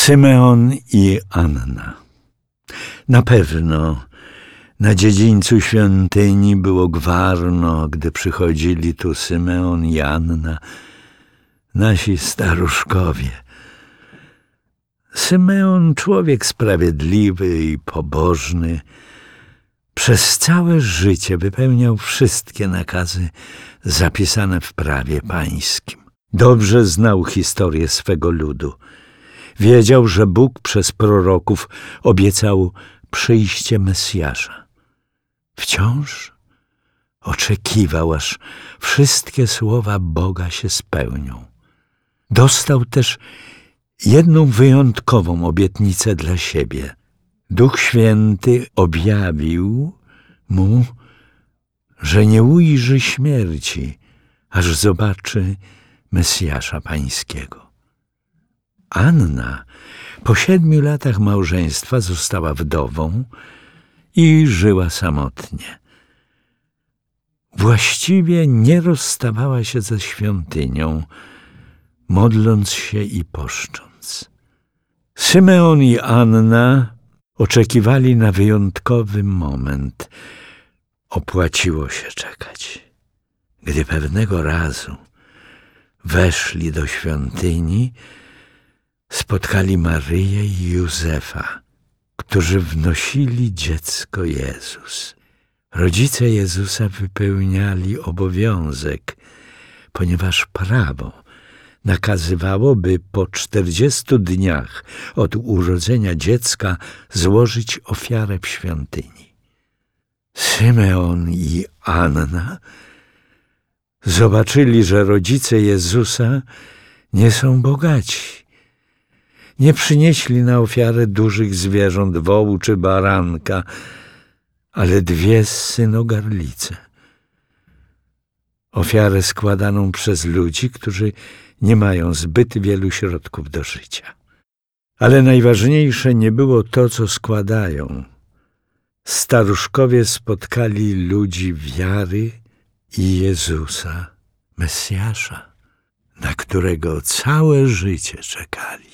Symeon i Anna. Na pewno na dziedzińcu świątyni było gwarno, gdy przychodzili tu Symeon i Anna, nasi staruszkowie. Symeon, człowiek sprawiedliwy i pobożny, przez całe życie wypełniał wszystkie nakazy zapisane w prawie pańskim. Dobrze znał historię swego ludu. Wiedział, że Bóg przez proroków obiecał przyjście Mesjasza. Wciąż oczekiwał, aż wszystkie słowa Boga się spełnią. Dostał też jedną wyjątkową obietnicę dla siebie. Duch Święty objawił mu, że nie ujrzy śmierci, aż zobaczy Mesjasza Pańskiego. Anna po siedmiu latach małżeństwa została wdową i żyła samotnie. Właściwie nie rozstawała się ze świątynią, modląc się i poszcząc. Symeon i Anna oczekiwali na wyjątkowy moment. Opłaciło się czekać. Gdy pewnego razu weszli do świątyni, spotkali Maryję i Józefa, którzy wnosili dziecko Jezus. Rodzice Jezusa wypełniali obowiązek, ponieważ prawo nakazywało, by po czterdziestu dniach od urodzenia dziecka złożyć ofiarę w świątyni. Symeon i Anna zobaczyli, że rodzice Jezusa nie są bogaci. Nie przynieśli na ofiarę dużych zwierząt, wołu czy baranka, ale dwie synogarlice. Ofiarę składaną przez ludzi, którzy nie mają zbyt wielu środków do życia. Ale najważniejsze nie było to, co składają. Staruszkowie spotkali ludzi wiary i Jezusa, Mesjasza, na którego całe życie czekali.